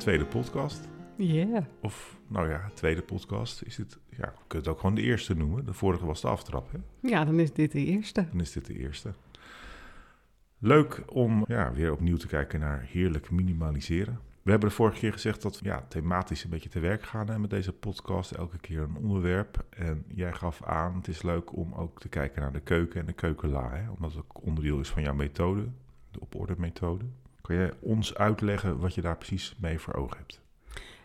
tweede podcast. Ja. Of, nou ja, tweede podcast is het, ja, we kunnen het ook gewoon de eerste noemen. De vorige was de aftrap, hè? Ja, dan is dit de eerste. Dan is dit de eerste. Leuk om ja, weer opnieuw te kijken naar heerlijk minimaliseren. We hebben de vorige keer gezegd dat we ja, thematisch een beetje te werk gaan hè, met deze podcast. Elke keer een onderwerp. En jij gaf aan, het is leuk om ook te kijken naar de keuken en de keukenla. Hè, omdat het ook onderdeel is van jouw methode, de op orde methode. Jij ons uitleggen wat je daar precies mee voor ogen hebt?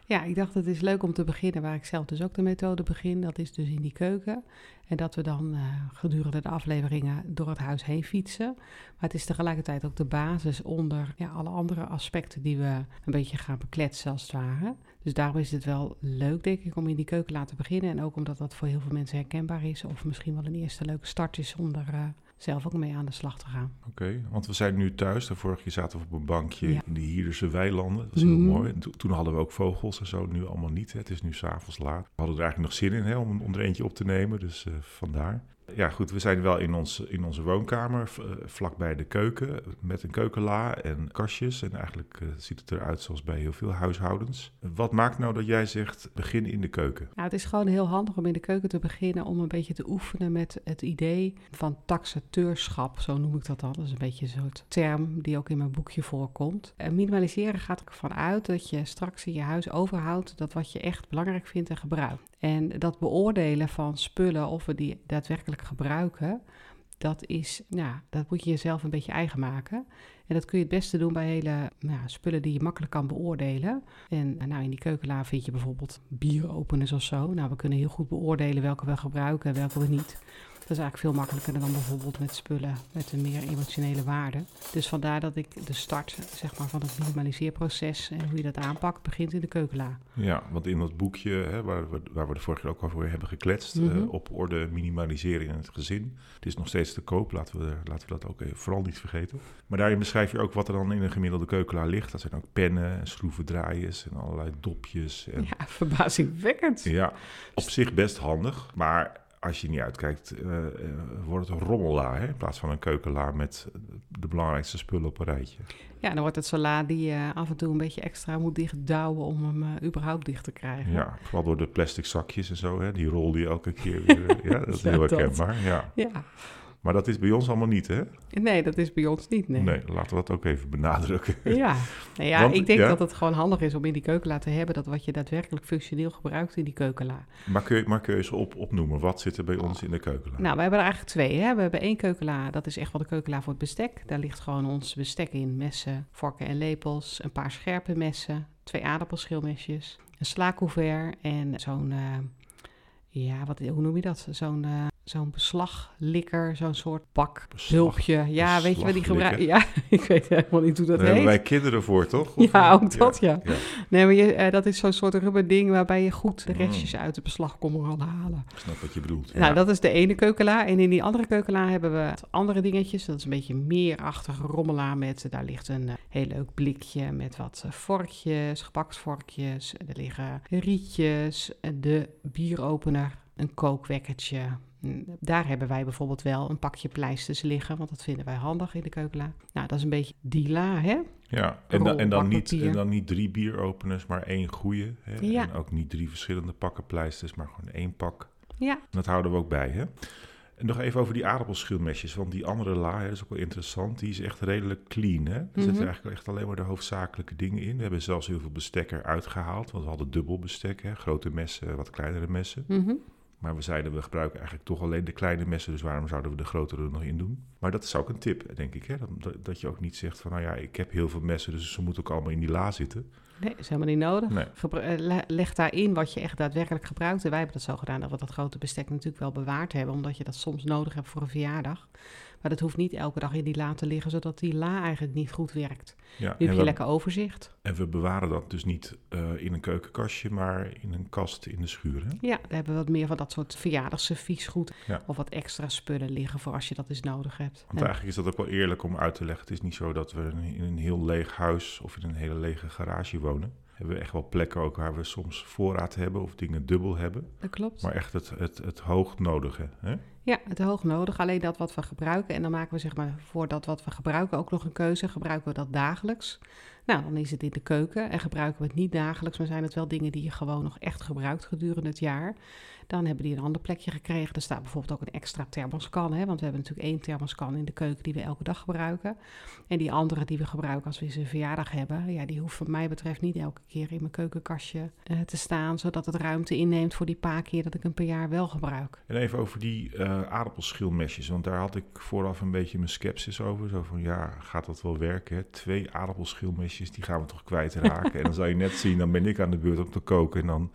Ja, ik dacht het is leuk om te beginnen waar ik zelf dus ook de methode begin. Dat is dus in die keuken. En dat we dan uh, gedurende de afleveringen door het huis heen fietsen. Maar het is tegelijkertijd ook de basis onder ja, alle andere aspecten die we een beetje gaan bekletsen als het ware. Dus daarom is het wel leuk, denk ik, om in die keuken laten beginnen. En ook omdat dat voor heel veel mensen herkenbaar is. Of misschien wel een eerste leuke start is om er zelf ook mee aan de slag te gaan. Oké, okay, want we zijn nu thuis. De vorige keer zaten we op een bankje ja. in de Hierderse weilanden. Dat was heel mm. mooi. En to toen hadden we ook vogels en zo. Nu allemaal niet. Hè. Het is nu s'avonds laat. We hadden er eigenlijk nog zin in hè, om, om er eentje op te nemen. Dus uh, vandaar. Ja, goed, we zijn wel in, ons, in onze woonkamer, vlakbij de keuken, met een keukenla en kastjes. En eigenlijk uh, ziet het eruit zoals bij heel veel huishoudens. Wat maakt nou dat jij zegt, begin in de keuken? Nou, het is gewoon heel handig om in de keuken te beginnen, om een beetje te oefenen met het idee van taxateurschap, zo noem ik dat dan. Dat is een beetje soort term die ook in mijn boekje voorkomt. En minimaliseren gaat ervan uit dat je straks in je huis overhoudt dat wat je echt belangrijk vindt en gebruikt. En dat beoordelen van spullen, of we die daadwerkelijk gebruiken, dat, is, nou, dat moet je jezelf een beetje eigen maken. En dat kun je het beste doen bij hele nou, spullen die je makkelijk kan beoordelen. En nou, in die keukenla vind je bijvoorbeeld bieropeners of zo. Nou, we kunnen heel goed beoordelen welke we gebruiken en welke we niet. Dat is eigenlijk veel makkelijker dan bijvoorbeeld met spullen met een meer emotionele waarde. Dus vandaar dat ik de start zeg maar, van het minimaliseerproces en hoe je dat aanpakt, begint in de keukenla. Ja, want in dat boekje hè, waar, we, waar we de vorige keer ook over hebben gekletst, mm -hmm. uh, op orde minimalisering in het gezin. Het is nog steeds te koop, laten we, laten we dat ook even vooral niet vergeten. Maar daarin beschrijf je ook wat er dan in een gemiddelde keukenla ligt. Dat zijn ook pennen en schroevendraaiers en allerlei dopjes. En... Ja, verbazingwekkend. Ja, op zich best handig, maar als je niet uitkijkt, uh, uh, wordt het een rommella hè? in plaats van een keukenla met de belangrijkste spullen op een rijtje. Ja, dan wordt het zola die je af en toe een beetje extra moet dichtdouwen om hem uh, überhaupt dicht te krijgen. Ja, vooral door de plastic zakjes en zo, hè? die rol je elke keer weer. ja, dat is heel herkenbaar. Ja. ja. Maar dat is bij ons allemaal niet, hè? Nee, dat is bij ons niet, nee. Nee, laten we dat ook even benadrukken. Ja, nou ja Want, ik denk ja? dat het gewoon handig is om in die keukenla te hebben... dat wat je daadwerkelijk functioneel gebruikt in die keukenla. Maar kun je, maar kun je eens op, opnoemen, wat zit er bij ons in de keukenla? Nou, we hebben er eigenlijk twee, hè. We hebben één keukenla, dat is echt wel de keukenla voor het bestek. Daar ligt gewoon ons bestek in, messen, vorken en lepels... een paar scherpe messen, twee aardappelschilmesjes... een slacouvert en zo'n... Uh, ja, wat, hoe noem je dat? Zo'n... Uh, zo'n beslaglikker, zo'n soort pak, hulpje. Ja, weet je wat die gebruiken? Ja, ik weet helemaal niet hoe dat Daar heet. hebben wij kinderen voor, toch? Of ja, ook dat, ja. ja. ja. Nee, maar je, uh, dat is zo'n soort rubber ding waarbij je goed de restjes mm. uit de beslagkommer kan halen. Ik snap wat je bedoelt. Nou, dat is de ene keukenla. En in die andere keukenla hebben we andere dingetjes. Dat is een beetje meerachtige rommela met, daar ligt een uh, heel leuk blikje met wat vorkjes, gebaksvorkjes. Er liggen rietjes, de bieropener, een kookwekkertje, daar hebben wij bijvoorbeeld wel een pakje pleisters liggen, want dat vinden wij handig in de keukenla. Nou, dat is een beetje die la, hè? Ja, en, da en, dan, niet, en dan niet drie bieropeners, maar één goede. Hè? Ja. En ook niet drie verschillende pakken pleisters, maar gewoon één pak. Ja. Dat houden we ook bij, hè? En nog even over die aardappelschilmesjes, want die andere la, hè, dat is ook wel interessant, die is echt redelijk clean. Hè? Er mm -hmm. zitten eigenlijk echt alleen maar de hoofdzakelijke dingen in. We hebben zelfs heel veel bestek eruit gehaald, want we hadden dubbel bestek, hè? grote messen, wat kleinere messen. Mm -hmm. Maar we zeiden, we gebruiken eigenlijk toch alleen de kleine messen, dus waarom zouden we de grotere er nog in doen? Maar dat is ook een tip, denk ik. Hè? Dat, dat je ook niet zegt van, nou ja, ik heb heel veel messen, dus ze moeten ook allemaal in die la zitten. Nee, dat is helemaal niet nodig. Nee. Gebru leg daarin wat je echt daadwerkelijk gebruikt. En wij hebben dat zo gedaan dat we dat grote bestek natuurlijk wel bewaard hebben, omdat je dat soms nodig hebt voor een verjaardag. Maar dat hoeft niet elke dag in die la te liggen, zodat die la eigenlijk niet goed werkt. Ja, nu heb je we, lekker overzicht. En we bewaren dat dus niet uh, in een keukenkastje, maar in een kast in de schuur. Hè? Ja, daar hebben we wat meer van dat soort verjaardagsserviesgoed ja. of wat extra spullen liggen voor als je dat eens nodig hebt. Want en, eigenlijk is dat ook wel eerlijk om uit te leggen. Het is niet zo dat we in een heel leeg huis of in een hele lege garage wonen hebben we echt wel plekken ook waar we soms voorraad hebben of dingen dubbel hebben. Dat klopt. Maar echt het, het, het hoognodige. Hè? Ja, het hoog nodig. Alleen dat wat we gebruiken. En dan maken we zeg maar voor dat wat we gebruiken ook nog een keuze. Gebruiken we dat dagelijks? Nou, dan is het in de keuken. En gebruiken we het niet dagelijks, maar zijn het wel dingen die je gewoon nog echt gebruikt gedurende het jaar. Dan hebben die een ander plekje gekregen. Er staat bijvoorbeeld ook een extra thermoskan. Hè? Want we hebben natuurlijk één thermoskan in de keuken die we elke dag gebruiken. En die andere die we gebruiken als we eens een verjaardag hebben. Ja, die hoeft wat mij betreft niet elke keer in mijn keukenkastje uh, te staan. Zodat het ruimte inneemt voor die paar keer dat ik hem per jaar wel gebruik. En even over die uh, aardappelschilmesjes. Want daar had ik vooraf een beetje mijn sceptisch over. Zo van ja, gaat dat wel werken? Twee aardappelschilmesjes, die gaan we toch kwijtraken. en dan zou je net zien, dan ben ik aan de beurt om te koken. En dan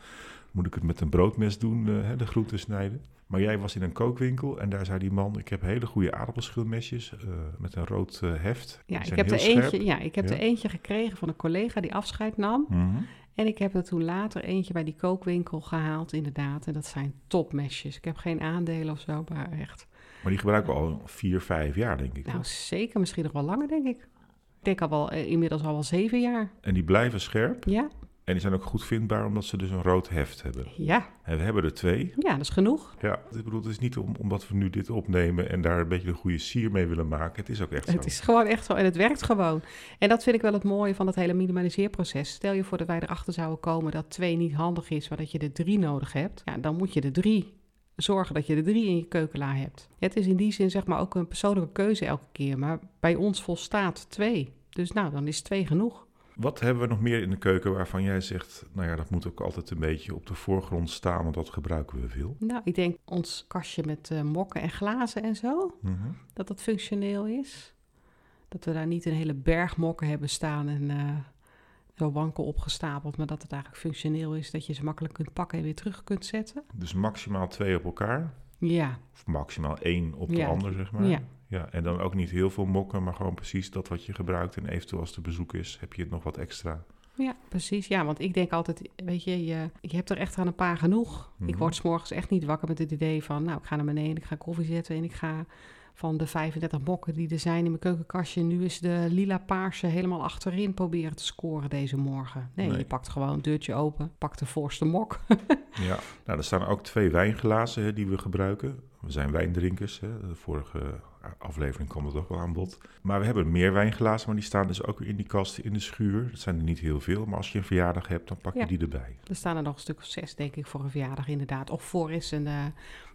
moet ik het met een broodmes doen, uh, de groenten snijden. Maar jij was in een kookwinkel en daar zei die man: Ik heb hele goede aardappelschilmesjes uh, met een rood uh, heft. Ja, ik heb, er eentje, ja, ik heb ja. er eentje gekregen van een collega die afscheid nam. Mm -hmm. En ik heb er toen later eentje bij die kookwinkel gehaald, inderdaad. En dat zijn topmesjes. Ik heb geen aandelen of zo, maar echt. Maar die gebruiken we al vier, vijf jaar, denk ik. Nou, toch? zeker. Misschien nog wel langer, denk ik. Ik denk al wel, inmiddels al wel zeven jaar. En die blijven scherp? Ja. En die zijn ook goed vindbaar omdat ze dus een rood heft hebben. Ja. En we hebben er twee. Ja, dat is genoeg. Ja, ik bedoel, het is niet om, omdat we nu dit opnemen en daar een beetje een goede sier mee willen maken. Het is ook echt zo. Het is gewoon echt zo en het werkt gewoon. En dat vind ik wel het mooie van dat hele minimaliseerproces. Stel je voor dat wij erachter zouden komen dat twee niet handig is, maar dat je er drie nodig hebt. Ja, dan moet je er drie zorgen dat je er drie in je keukenla hebt. Het is in die zin zeg maar ook een persoonlijke keuze elke keer. Maar bij ons volstaat twee. Dus nou, dan is twee genoeg. Wat hebben we nog meer in de keuken waarvan jij zegt, nou ja, dat moet ook altijd een beetje op de voorgrond staan, want dat gebruiken we veel? Nou, ik denk ons kastje met uh, mokken en glazen en zo, -hmm. dat dat functioneel is. Dat we daar niet een hele berg mokken hebben staan en uh, zo wankel opgestapeld, maar dat het eigenlijk functioneel is, dat je ze makkelijk kunt pakken en weer terug kunt zetten. Dus maximaal twee op elkaar? Ja. Of maximaal één op de ja. ander, zeg maar? Ja. Ja, en dan ook niet heel veel mokken, maar gewoon precies dat wat je gebruikt. En eventueel als er bezoek is, heb je het nog wat extra. Ja, precies. Ja, want ik denk altijd, weet je, je, je hebt er echt aan een paar genoeg. Mm -hmm. Ik word 's morgens echt niet wakker met het idee van, nou, ik ga naar beneden, ik ga koffie zetten en ik ga van de 35 mokken die er zijn in mijn keukenkastje, nu is de lila paarse helemaal achterin proberen te scoren deze morgen. Nee, nee. je pakt gewoon een deurtje open, pakt de voorste mok. ja, nou, er staan ook twee wijnglazen hè, die we gebruiken. We zijn wijndrinkers. Hè. De vorige aflevering kwam dat ook wel aan bod. Maar we hebben meer wijnglazen, maar die staan dus ook weer in die kast in de schuur. Dat zijn er niet heel veel, maar als je een verjaardag hebt, dan pak je ja. die erbij. Er staan er nog een stuk of zes, denk ik, voor een verjaardag inderdaad. Of voor is een... Uh,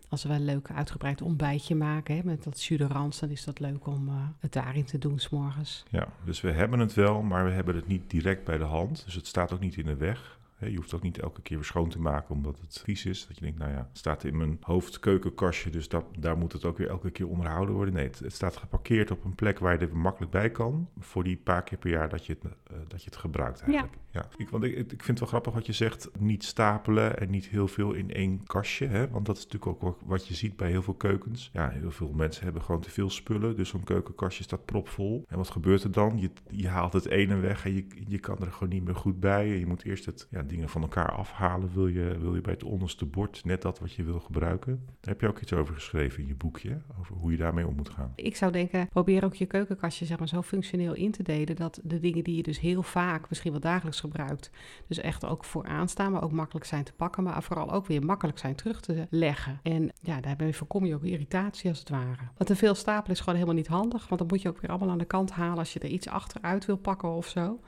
als we een leuk uitgebreid ontbijtje maken hè, met dat jus de rans, dan is dat leuk om uh, het daarin te doen s'morgens. Ja, dus we hebben het wel, maar we hebben het niet direct bij de hand. Dus het staat ook niet in de weg. Je hoeft ook niet elke keer weer schoon te maken omdat het vies is. Dat je denkt, nou ja, het staat in mijn hoofdkeukenkastje, dus dat, daar moet het ook weer elke keer onderhouden worden. Nee, het, het, staat geparkeerd op een plek waar je er makkelijk bij kan. Voor die paar keer per jaar dat je het, uh, dat je het gebruikt eigenlijk. Ja. ja. Ik, want ik, ik vind het wel grappig wat je zegt, niet stapelen en niet heel veel in één kastje. Hè? Want dat is natuurlijk ook wat je ziet bij heel veel keukens. Ja, heel veel mensen hebben gewoon te veel spullen, dus zo'n keukenkastje staat propvol. En wat gebeurt er dan? Je, je haalt het ene weg en je, je kan er gewoon niet meer goed bij. Je moet eerst het... Ja, dingen van elkaar afhalen, wil je, wil je bij het onderste bord net dat wat je wil gebruiken. Daar heb je ook iets over geschreven in je boekje, over hoe je daarmee om moet gaan. Ik zou denken, probeer ook je keukenkastje zeg maar, zo functioneel in te delen, dat de dingen die je dus heel vaak, misschien wel dagelijks gebruikt, dus echt ook vooraan staan, maar ook makkelijk zijn te pakken, maar vooral ook weer makkelijk zijn terug te leggen. En ja, daarmee voorkom je ook irritatie als het ware. Want te veel stapelen is gewoon helemaal niet handig, want dan moet je ook weer allemaal aan de kant halen als je er iets achteruit wil pakken of zo.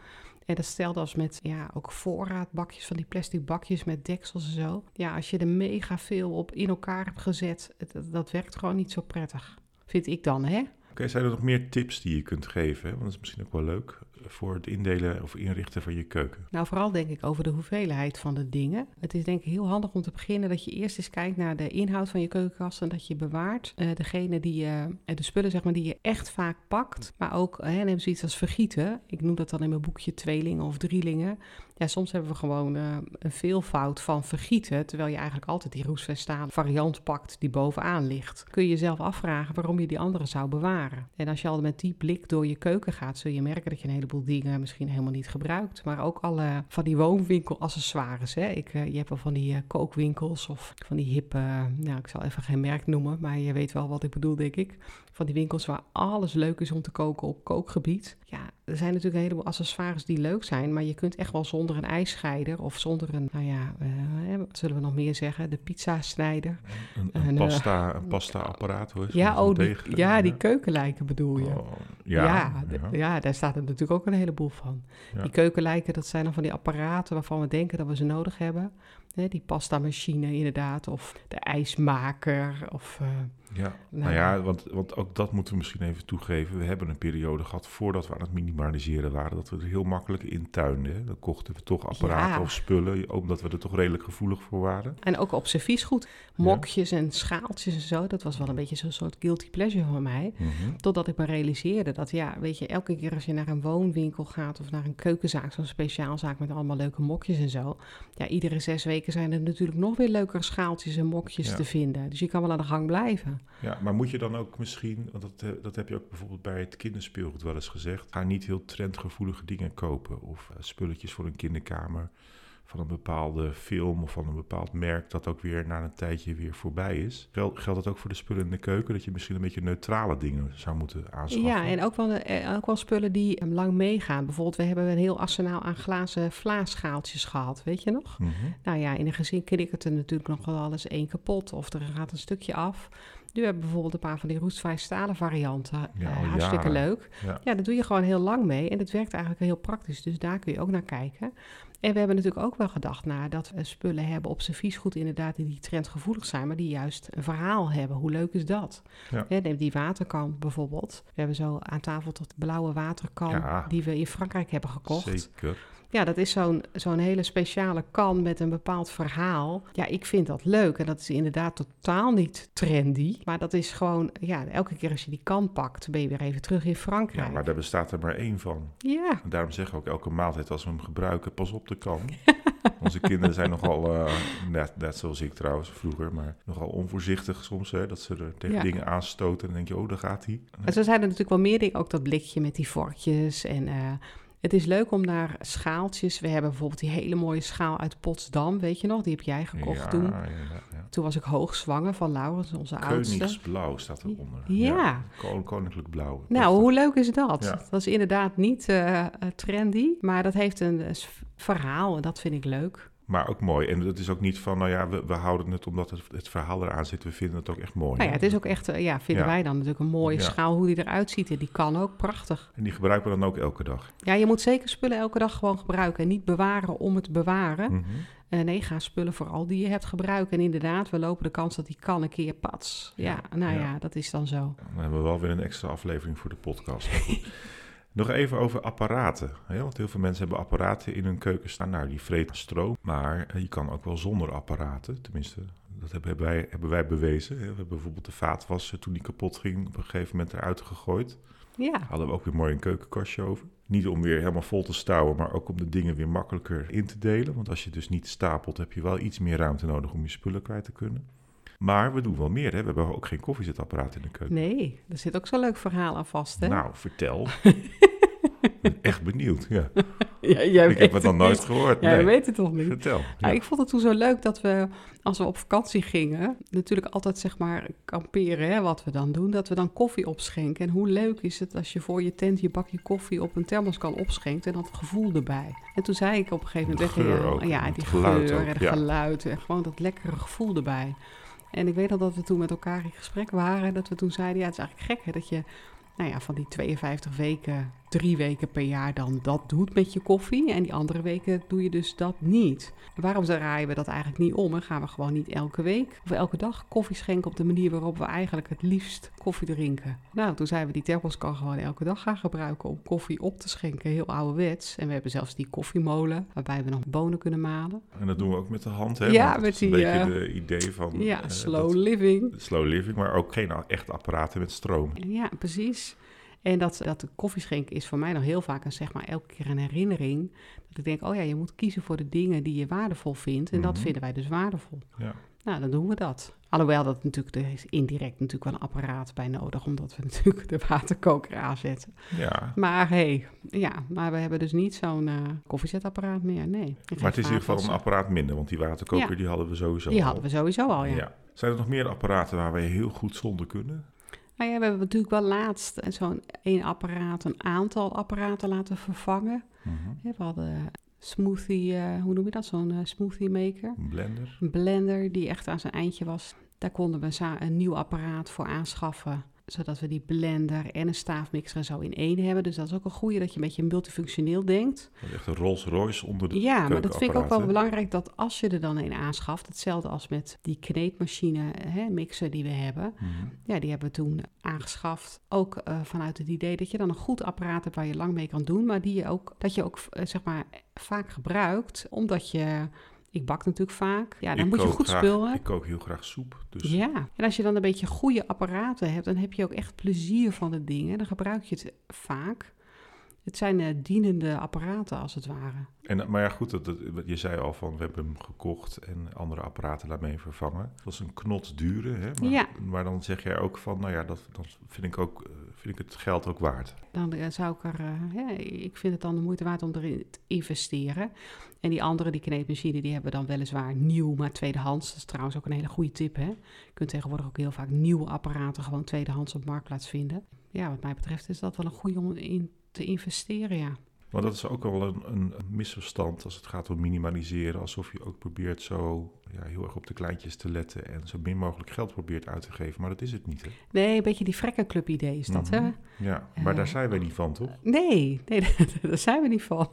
En dat stelde als met ja, ook voorraadbakjes van die plastic bakjes met deksels en zo. Ja, als je er mega veel op in elkaar hebt gezet, dat, werkt gewoon niet zo prettig. Vind ik dan, hè? Oké, zijn er nog meer tips die je kunt geven? Want dat is misschien ook wel leuk voor het indelen of inrichten van je keuken. Nou, vooral denk ik over de hoeveelheid van de dingen. Het is denk ik heel handig om te beginnen dat je eerst eens kijkt naar de inhoud van je keukenkast en dat je bewaart uh, degene die je, uh, de spullen zeg maar die je echt vaak pakt. Maar ook, uh, neem zoiets als vergieten. Ik noem dat dan in mijn boekje tweelingen of drielingen. Ja, soms hebben we gewoon uh, een veelvoud van vergieten, terwijl je eigenlijk altijd die roestvestalen variant pakt die bovenaan ligt. Kun je jezelf afvragen waarom je die andere zou bewaren. En als je al met die blik door je keuken gaat, zul je merken dat je een heleboel dingen misschien helemaal niet gebruikt. Maar ook alle van die woonwinkelaccessoires. Hè. Ik, uh, je hebt wel van die uh, kookwinkels of van die hippe, nou ik zal even geen merk noemen, maar je weet wel wat ik bedoel denk ik. van die winkels waar alles leuk is om te koken op kookgebied. Ja, er zijn natuurlijk een heleboel accessoires die leuk zijn, maar je kunt echt wel zonder een ijsscheider of zonder een, nou ja, uh, wat zullen we nog meer zeggen, de pizzasnijder. Een, een, een pasta, een pasta apparaat hoor. Ja, oh, die, ja, die keukenlijken bedoel je. Oh, ja, ja, ja, daar staat er natuurlijk ook een heleboel van. Die keukenlijken, dat zijn dan van die apparaten waarvan we denken dat we ze nodig hebben. Hè, die pasta machine inderdaad, of de ijsmaker, of... Uh, ja, nou, nou, ja, want, want ook dat moeten we misschien even toegeven. We hebben een periode gehad voordat we aan het minimaliseren waren, dat we er heel makkelijk in tuinden. Dan kochten we toch apparaten of spullen, omdat we er toch redelijk gevoelig voor waren. En ook op serviesgoed, mokjes en schaaltjes en zo. Dat was wel een beetje zo'n soort guilty pleasure voor mij. Mhm. Totdat ik me realiseerde dat, ja, weet je, elke keer als je naar een woonwinkel gaat of naar een keukenzaak, zo'n speciaalzaak met allemaal leuke mokjes en zo. Ja, iedere zes weken zijn er natuurlijk nog weer leukere schaaltjes en mokjes te vinden. Dus je kan wel aan de gang blijven. Ja, maar moet je dan ook misschien, want dat, eh, dat heb je ook bijvoorbeeld bij het kinderspeelgoed wel eens gezegd, ga niet heel trendgevoelige dingen kopen of uh, spulletjes voor een kinderkamer van een bepaalde film of van een bepaald merk dat ook weer na een tijdje weer voorbij is. Geldt dat ook voor de spullen in de keuken? Dat je misschien een beetje neutrale dingen zou moeten aanschaffen? Ja, en ook wel, eh, ook wel spullen die lang meegaan. Bijvoorbeeld, we hebben een heel arsenaal aan glazen vlaaschaaltjes gehad, weet je nog? Mhm. Nou ja, in een gezin knikkert er natuurlijk nog wel eens één kapot of er gaat een stukje af. Nu hebben we bijvoorbeeld een paar van die roestvrij stalen varianten. Ja, uh, hartstikke leuk. Ja. ja, dat doe je gewoon heel lang mee. En het werkt eigenlijk heel praktisch. Dus daar kun je ook naar kijken. En we hebben natuurlijk ook wel gedacht naar dat we spullen hebben op serviesgoed inderdaad die trendgevoelig zijn, maar die juist een verhaal hebben. Hoe leuk is dat? Ja. neem die waterkan bijvoorbeeld. We hebben zo aan tafel tot blauwe waterkan die we in Frankrijk hebben gekocht. Zeker. Ja, dat is zo'n zo'n hele speciale kan met een bepaald verhaal. Ja, ik vind dat leuk. En dat is inderdaad totaal niet trendy. Maar dat is gewoon, ja, elke keer als je die kan pakt, ben je weer even terug in Frankrijk. Ja, maar daar bestaat er maar één van. Ja. En daarom zeggen we ook elke maaltijd als we hem gebruiken, pas op de kan. Onze kinderen zijn nogal, uh, net, net zoals ik trouwens vroeger, maar nogal onvoorzichtig soms. Hè, dat ze er tegen dingen aanstoten en dan denk je, oh, daar gaat hij. En zo zijn er natuurlijk wel meer dingen. Ook dat blikje met die vorkjes en... Uh, het is leuk om naar schaaltjes. We hebben bijvoorbeeld die hele mooie schaal uit Potsdam, weet je nog? Die heb jij gekocht toen. Ja, ja. Toen was ik hoogzwanger van Laurens, onze oudste. Koningsblauw staat eronder. Ja. Koninklijk blauw. Nou, hoe leuk is dat? Dat is inderdaad niet uh, trendy, maar dat heeft een verhaal en dat vind ik leuk. Maar ook mooi. En het is ook niet van, nou ja, we, we houden het omdat het, het verhaal eraan zit. We vinden het ook echt mooi. Nou ja, het is ook echt, eh, ja, vinden wij dan natuurlijk een mooie schaal hoe die eruit ziet. En die kan ook prachtig. En die gebruiken we dan ook elke dag? Ja, je moet zeker spullen elke dag gewoon gebruiken. En niet bewaren om het bewaren. Mm nee, ga spullen vooral die je hebt gebruiken. En inderdaad, we lopen de kans dat die kan een keer pats. Ja, nou ja. dat is dan zo. Dan hebben we wel weer een extra aflevering voor de podcast. Nog even over apparaten. Hè? Want heel veel mensen hebben apparaten in hun keuken staan. Nou, die vreten stroom. Maar eh, je kan ook wel zonder apparaten. Tenminste, dat hebben wij, hebben wij bewezen. Hè? We hebben bijvoorbeeld de vaatwasser toen die kapot ging op een gegeven moment eruit gegooid. Ja. Hadden we ook weer mooi een keukenkastje over. Niet om weer helemaal vol te stouwen, maar ook om de dingen weer makkelijker in te delen. Want als je dus niet stapelt, heb je wel iets meer ruimte nodig om je spullen kwijt te kunnen. Maar we doen wel meer. Hè? We hebben ook geen koffiezetapparaat in de keuken. Nee, er zit ook zo'n leuk verhaal aan vast. Hè? Nou, vertel. ben echt benieuwd, ja. ja jij ik heb het nog nooit gehoord. Jij weet het toch niet? Vertel. Ja. ik vond het toen zo leuk dat we, als we op vakantie gingen, natuurlijk altijd zeg maar kamperen, hè, wat we dan doen, dat we dan koffie opschenken. En hoe leuk is het als je voor je tent je bakje koffie op een thermos kan opschenken en dat gevoel erbij. En toen zei ik op een gegeven moment, geur ja, die geur en geluid en gewoon dat lekkere gevoel erbij. En ik weet al dat we toen met elkaar in gesprek waren, dat we toen zeiden, ja, het is eigenlijk gek hè, dat je nou ja, van die 52 weken drie weken per jaar dan dat doet met je koffie. En die andere weken doe je dus dat niet. Waarom draaien we dat eigenlijk niet om? En gaan we gewoon niet elke week of elke dag koffie schenken op de manier waarop we eigenlijk het liefst koffie drinken? Nou, toen zijn we die thermos kan gewoon elke dag gaan gebruiken om koffie op te schenken. Heel ouderwets. En we hebben zelfs die koffiemolen waarbij we nog bonen kunnen malen. En dat doen we ook met de hand, hè? Ja, met die... een beetje uh, de idee van... Ja, uh, slow living. Slow living, maar ook geen echt apparaten met stroom. Ja, precies. En dat, dat koffieschenken is voor mij nog heel vaak een, zeg maar, elke keer een herinnering. Dat ik denk, oh ja, je moet kiezen voor de dingen die je waardevol vindt. En dat mhm. vinden wij dus waardevol. Ja. Nou, dan doen we dat. Alhoewel dat natuurlijk, er is indirect natuurlijk wel een apparaat bij nodig, omdat we natuurlijk de waterkoker aanzetten. Ja. Maar hey, ja, maar we hebben dus niet zo'n uh, koffiezetapparaat meer, nee. Maar het is in ieder geval een apparaat minder, want die waterkoker die hadden we sowieso Die hadden we sowieso al, ja. ja. Zijn er nog meer apparaten waar wij heel goed zonder kunnen? Nou ja, we hebben natuurlijk wel laatst zo'n één apparaat, een aantal apparaten laten vervangen. Mhm. We hadden smoothie, uh, hoe noem je dat? Zo'n uh, smoothie maker. Een blender. Een blender die echt aan zijn eindje was. Daar konden we een nieuw apparaat voor aanschaffen zodat we die blender en een staafmixer zo in één hebben. Dus dat is ook een goede dat je een beetje multifunctioneel denkt. Echt een Rolls Royce onder de Ja, maar dat vind ik ook wel belangrijk dat als je er dan een aanschaft, hetzelfde als met die kneedmachine hè, mixer die we hebben. Mhm. Ja, die hebben we toen aangeschaft. Ook uh, vanuit het idee dat je dan een goed apparaat hebt waar je lang mee kan doen, maar die je ook, dat je ook uh, zeg maar vaak gebruikt, omdat je ik bak natuurlijk vaak. Ja, dan Ik moet je goed graag- spullen. Ik kook heel graag soep. Dus Ja, en als je dan een beetje goede apparaten hebt, dan heb je ook echt plezier van de dingen. Dan gebruik je het vaak. Het zijn eh, dienende apparaten, als het ware. En, maar ja, goed, dat, dat- je zei al van we hebben hem gekocht en andere apparaten daarmee vervangen. Dat was een knot dure, hè? Maar, Ja. maar dan zeg jij ook van, nou ja, dat, dan vind ik, ook, eh, vind ik het geld ook waard. Dan eh, zou ik er, ja, ik vind het dan de moeite waard om erin te investeren. En die andere, die kneedmachine, die hebben we dan weliswaar nieuw, maar tweedehands. Dat is trouwens ook een hele goede tip, hè. Je kunt tegenwoordig ook heel vaak nieuwe apparaten gewoon tweedehands op Marktplaats vinden. Ja, wat mij betreft is dat wel een goede om in te investeren, ja. Want dat is ook wel een, een misverstand als het gaat om minimaliseren. Alsof je ook probeert zo ja, heel erg op de kleintjes te letten en zo min mogelijk geld probeert uit te geven. Maar dat is het niet, hè? Nee, een beetje die frekkenclub idee is dat, Mhm. hè? Ja, maar daar Eh, zijn wij niet van, toch? Nee, nee, daar zijn we niet van.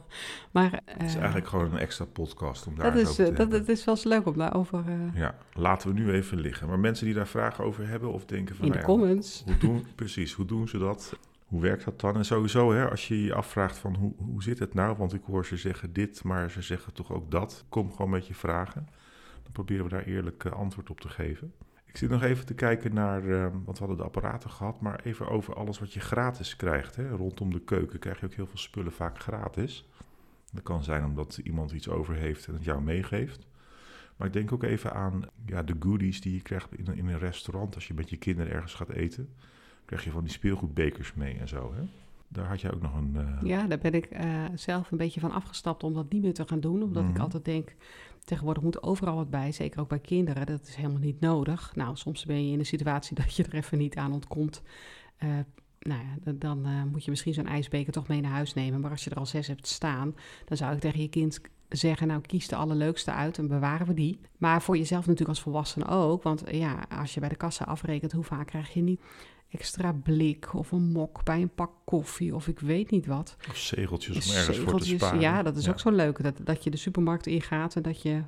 Maar Het is eh, eigenlijk gewoon een extra podcast om daar dat, eens is, over te eh, dat, het is wel eens leuk om daarover eh, Ja, laten we nu even liggen. Maar mensen die daar vragen over hebben of denken van... in de nou ja, comments. Hoe doen, precies, hoe doen ze dat? Hoe werkt dat dan? En sowieso, hè, als je je afvraagt van hoe, hoe zit het nou? Want ik hoor ze zeggen dit, maar ze zeggen toch ook dat. Kom gewoon met je vragen. Dan proberen we daar eerlijk eh, antwoord op te geven. Ik zit nog even te kijken naar, eh, want we hadden de apparaten gehad, maar even over alles wat je gratis krijgt. Hè. Rondom de keuken krijg je ook heel veel spullen vaak gratis. Dat kan zijn omdat iemand iets over heeft en het jou meegeeft. Maar ik denk ook even aan ja, de goodies die je krijgt in, in een restaurant als je met je kinderen ergens gaat eten krijg je van die speelgoedbekers mee en zo. Hè? Daar had jij ook nog een. eh, Ja, daar ben ik eh, zelf een beetje van afgestapt om dat niet meer te gaan doen. Omdat ik Mhm. altijd denk, tegenwoordig moet overal wat bij. Zeker ook bij kinderen. Dat is helemaal niet nodig. Nou, soms ben je in een situatie dat je er even niet aan ontkomt. Eh, nou ja, dan- moet je misschien zo'n ijsbeker toch mee naar huis nemen. Maar als je er al zes hebt staan, dan zou ik tegen je kind zeggen, nou kies de allerleukste uit en bewaren we die. Maar voor jezelf natuurlijk als volwassene ook. Want ja, als je bij de kassa afrekent, hoe vaak krijg je niet extra blik of een mok bij een pak koffie of ik weet niet wat. Of zegeltjes om ergens voor te Zegeltjes, sparen. Ja, dat is ook zo leuk. Dat, dat je de supermarkt ingaat en dat je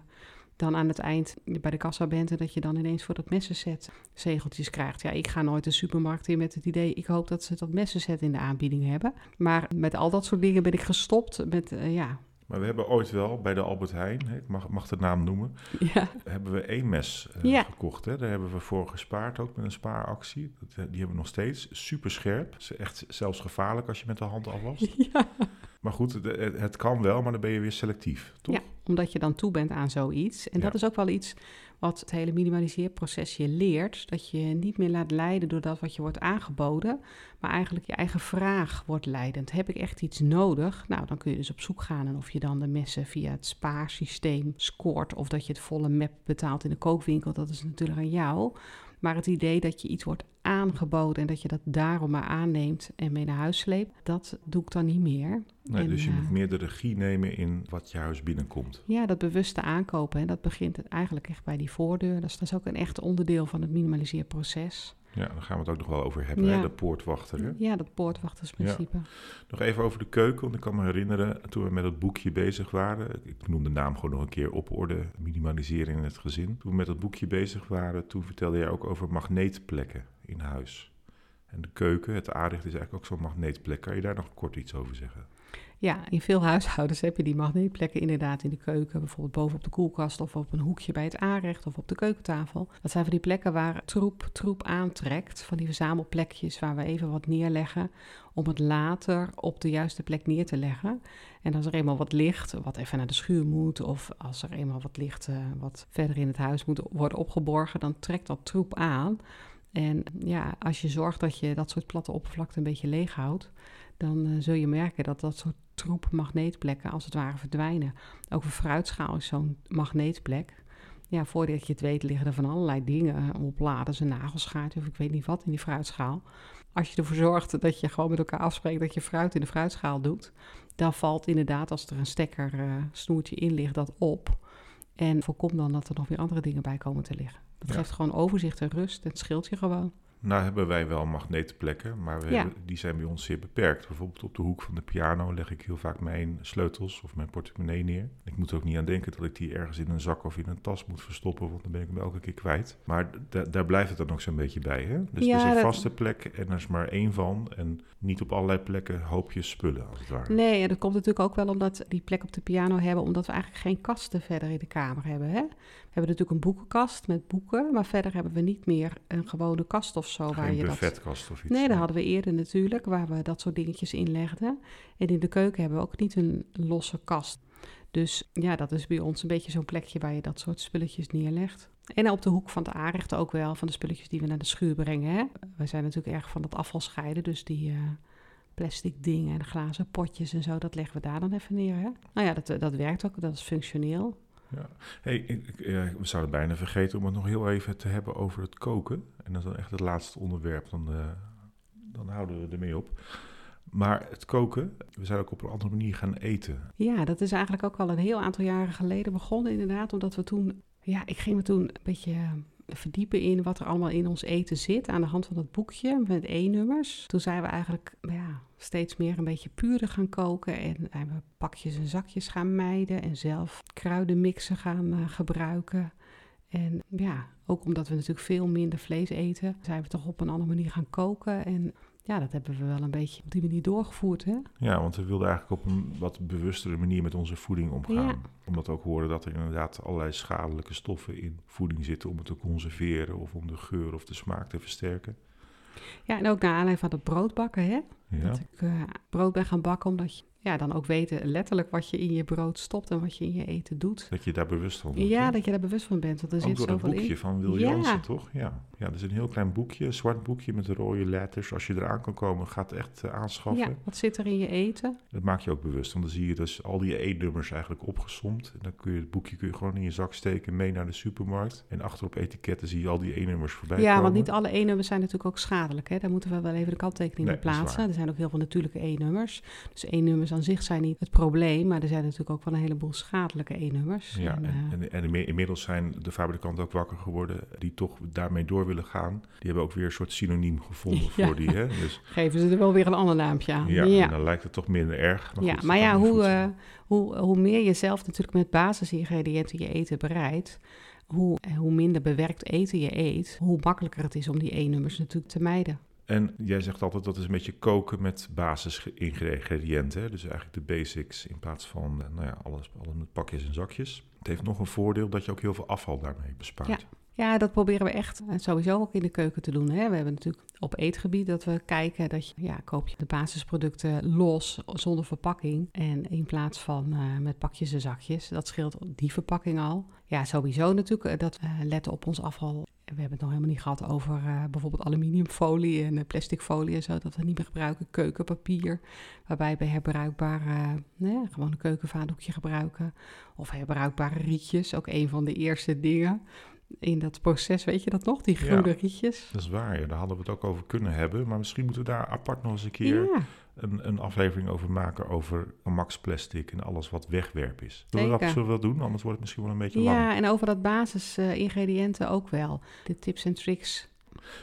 dan aan het eind bij de kassa bent en dat je dan ineens voor dat messenset zegeltjes krijgt. Ja, ik ga nooit de supermarkt in met het idee, ik hoop dat ze dat messenset in de aanbieding hebben. Maar met al dat soort dingen ben ik gestopt met, eh, ja, Maar we hebben ooit wel bij de Albert Heijn, ik mag, mag de naam noemen, ja, hebben we één mes eh, Ja. gekocht. Hè? Daar hebben we voor gespaard, ook met een spaaractie. Dat, eh, die hebben we nog steeds. Super scherp. Is echt zelfs gevaarlijk als je met de hand afwast. ja. Maar goed, het, het- het kan wel, maar dan ben je weer selectief, toch? Omdat je dan toe bent aan zoiets. En dat is ook wel iets wat het hele minimaliseerproces je leert. Dat je niet meer laat leiden door dat wat je wordt aangeboden, maar eigenlijk je eigen vraag wordt leidend. Heb ik echt iets nodig? Nou, dan kun je dus op zoek gaan en of je dan de messen via het spaarsysteem scoort of dat je het volle map betaalt in de kookwinkel, dat is natuurlijk aan jou. Maar het idee dat je iets wordt aangeboden en dat je dat daarom maar aanneemt en mee naar huis sleept, dat doe ik dan niet meer. Nee, En, dus je eh, moet meer de regie nemen in wat je huis binnenkomt. Ja, dat bewuste aankopen, hè, dat begint eigenlijk echt bij die voordeur. Dat is, dat is ook een echt onderdeel van het minimaliseerproces. Ja, daar gaan we het ook nog wel over hebben, Ja. hè? de poortwachter. Hè? Ja, dat poortwachtersprincipe. Nog even over de keuken, want ik kan me herinneren toen we met het boekje bezig waren. Ik noem de naam gewoon nog een keer op orde, minimaliseren in het gezin. Toen we met het boekje bezig waren, toen vertelde jij ook over magneetplekken in huis. En de keuken, het aanrecht is eigenlijk ook zo'n magneetplek. Kan je daar nog kort iets over zeggen? Ja, in veel huishoudens heb je die magneetplekken inderdaad in de keuken. Bijvoorbeeld boven op de koelkast of op een hoekje bij het aanrecht of op de keukentafel. Dat zijn van die plekken waar troep troep aantrekt. Van die verzamelplekjes waar we even wat neerleggen om het later op de juiste plek neer te leggen. En als er eenmaal wat ligt, wat even naar de schuur moet... of als er eenmaal wat ligt eh, wat verder in het huis moet worden opgeborgen... dan trekt dat troep aan. En ja, als je zorgt dat je dat soort platte oppervlakte een beetje leeg houdt... dan eh, zul je merken dat dat soort troep magneetplekken als het ware verdwijnen. Ook een fruitschaal is zo'n magneetplek. ja, voordat je het weet liggen er van allerlei dingen op laders en nagelschaartje of ik weet niet wat in die fruitschaal. Als je ervoor zorgt dat je gewoon met elkaar afspreekt dat je fruit in de fruitschaal doet, dan valt inderdaad als er een stekker uh, snoertje in ligt dat op. En voorkom dan dat er nog weer andere dingen bij komen te liggen. Dat geeft gewoon overzicht en rust en het scheelt je gewoon. Nou hebben wij wel magnetenplekken, maar we hebben, die zijn bij ons zeer beperkt. Bijvoorbeeld op de hoek van de piano leg ik heel vaak mijn sleutels of mijn portemonnee neer. Ik moet er ook niet aan denken dat ik die ergens in een zak of in een tas moet verstoppen, want dan ben ik hem elke keer kwijt. Maar daar blijft het dan ook zo'n beetje bij. Hè? Dus ja, het is een vaste plek en er is maar één van. En niet op allerlei plekken hoop je spullen, als het ware. Nee, en dat komt natuurlijk ook wel omdat die plek op de piano hebben, omdat we eigenlijk geen kasten verder in de kamer hebben. Hè? We hebben natuurlijk een boekenkast met boeken, maar verder hebben we niet meer een gewone kast of zo. Geen waar je buffetkast of iets. Nee, dat hadden we eerder natuurlijk, waar we dat soort dingetjes in legden. En in de keuken hebben we ook niet een losse kast. Dus ja, dat is bij ons een beetje zo'n plekje waar je dat soort spulletjes neerlegt. En op de hoek van de aanrecht ook wel, van de spulletjes die we naar de schuur brengen. Hè? We zijn natuurlijk erg van dat afval scheiden, dus die... Uh, plastic dingen en glazen potjes en zo, dat leggen we daar dan even neer. Hè? Nou ja, dat, dat werkt ook, dat is functioneel. Ja. Hey, ik, we zouden bijna vergeten om het nog heel even te hebben over het koken. En dat is dan echt het laatste onderwerp, dan, uh, dan houden we ermee op. Maar het koken, we zijn ook op een andere manier gaan eten. Ja, dat is eigenlijk ook al een heel aantal jaren geleden begonnen inderdaad. Omdat we toen, ja, ik ging me toen een beetje verdiepen in wat er allemaal in ons eten zit aan de hand van dat boekje met E-nummers. Toen zijn we eigenlijk ja, steeds meer een beetje puurder gaan koken en zijn we pakjes en zakjes gaan mijden en zelf kruidenmixen gaan uh, gebruiken. En ja, ook omdat we natuurlijk veel minder vlees eten, zijn we toch op een andere manier gaan koken. En ja, dat hebben we wel een beetje op die manier doorgevoerd. Hè? Ja, want we wilden eigenlijk op een wat bewustere manier met onze voeding omgaan. Omdat we ook horen dat er inderdaad allerlei schadelijke stoffen in voeding zitten om het te conserveren of om de geur of de smaak te versterken. Ja, en ook naar aanleiding van het broodbakken, hè? Ja. Dat ik uh, brood ben gaan bakken omdat je ja, dan ook weten letterlijk wat je in je brood stopt en wat je in je eten doet. Dat je daar bewust van bent. Ja, dat je daar bewust van bent. Want er ook zit door boekje van Wil Jansen, toch? Ja. ja, dat is een heel klein boekje, een zwart boekje met rode letters. Als je eraan kan komen, gaat het echt uh, aanschaffen. Ja, wat zit er in je eten? Dat maak je ook bewust, want dan zie je dus al die eetnummers eigenlijk opgesomd. En dan kun je het boekje kun je gewoon in je zak steken, mee naar de supermarkt. En achter op etiketten zie je al die e-nummers voorbij Ja, want niet alle e-nummers zijn natuurlijk ook schadelijk. Hè? Daar moeten we wel even de kanttekening nee, plaatsen. Er zijn ook heel veel natuurlijke e-nummers. Dus e-nummers aan zich zijn niet het probleem, maar er zijn natuurlijk ook wel een heleboel schadelijke E-nummers. Ja, en, en, en, en, inmiddels zijn de fabrikanten ook wakker geworden die toch daarmee door willen gaan. Die hebben ook weer een soort synoniem gevonden voor die. Hè? Dus, Geven ze er wel weer een ander naampje aan. Ja, ja. dan lijkt het toch minder erg. Maar ja, maar ja, hoe, uh, hoe, hoe meer je zelf natuurlijk met basisingrediënten je eten bereidt, hoe, hoe minder bewerkt eten je eet, hoe makkelijker het is om die E-nummers natuurlijk te mijden. En jij zegt altijd dat is een beetje koken met basisingrediënten. Dus eigenlijk de basics in plaats van eh, nou ja, alles, alles met pakjes en zakjes. Het heeft nog een voordeel dat je ook heel veel afval daarmee bespaart. Ja, dat proberen we echt eh, sowieso ook in de keuken te doen. Hè. We hebben natuurlijk op eetgebied dat we kijken dat je, ja, koop je de basisproducten los, zonder verpakking. En in plaats van uh, met pakjes en zakjes, dat scheelt die verpakking al. Ja, sowieso natuurlijk dat we letten op ons afval we hebben het nog helemaal niet gehad over uh, bijvoorbeeld aluminiumfolie en plasticfolie en zo. Dat we niet meer gebruiken. Keukenpapier, waarbij we herbruikbare, uh, gewoon een keukenvaatdoekje gebruiken. Of herbruikbare rietjes, ook een van de eerste dingen in dat proces, weet je dat nog? Die groene rietjes. Dat is waar, ja. daar hadden we het ook over kunnen hebben. Maar misschien moeten we daar apart nog eens een keer ja. een, een, aflevering over maken... over Max Plastic en alles wat wegwerp is. Zullen we dat zullen we wel doen? Anders wordt het misschien wel een beetje ja, lang. Ja, en over dat basisingrediënten ook wel. De tips en tricks.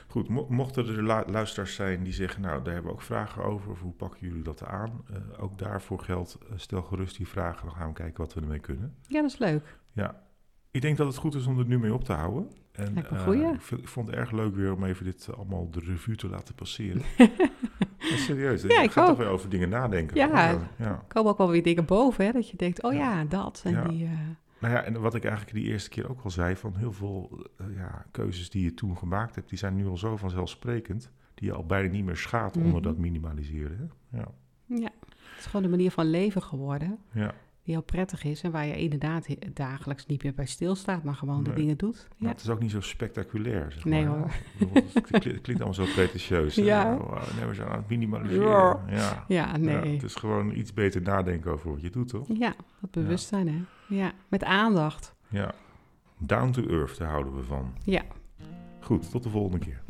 Goed, mo mochten er luisteraars zijn die zeggen... nou, daar hebben we ook vragen over... of hoe pakken jullie dat aan? Uh, ook daarvoor geldt, uh, stel gerust die vragen... dan gaan we kijken wat we ermee kunnen. Ja, dat is leuk. Ja, ik denk dat het goed is om er nu mee op te houden. En, uh, ik, ik, vond het erg leuk weer om even dit allemaal de revue te laten passeren. serieus, ja, ik ga toch weer over dingen nadenken. Ja, er ja. komen ook wel weer dingen boven, hè, dat je denkt, oh ja, dat. En die, uh... Nou ja, en wat ik eigenlijk die eerste keer ook al zei, van heel veel ja, keuzes die je toen gemaakt hebt, die zijn nu al zo vanzelfsprekend, die je al bijna niet meer schaadt onder mm -hmm. dat minimaliseren. Hè? Ja. ja, het is gewoon een manier van leven geworden. Ja die heel prettig is en waar je inderdaad dagelijks niet meer bij stilstaat, maar gewoon nee. de dingen doet. Ja. het is ook niet zo spectaculair. Zeg nee maar. hoor. Het klinkt allemaal zo pretentieus. Ja. Oh, nee, we zijn aan het minimaliseren. Ja, ja. ja nee. Ja, het is gewoon iets beter nadenken over wat je doet, toch? Ja, dat bewustzijn hè. Ja, met aandacht. Ja. Down to earth, daar houden we van. Ja. Goed, tot de volgende keer.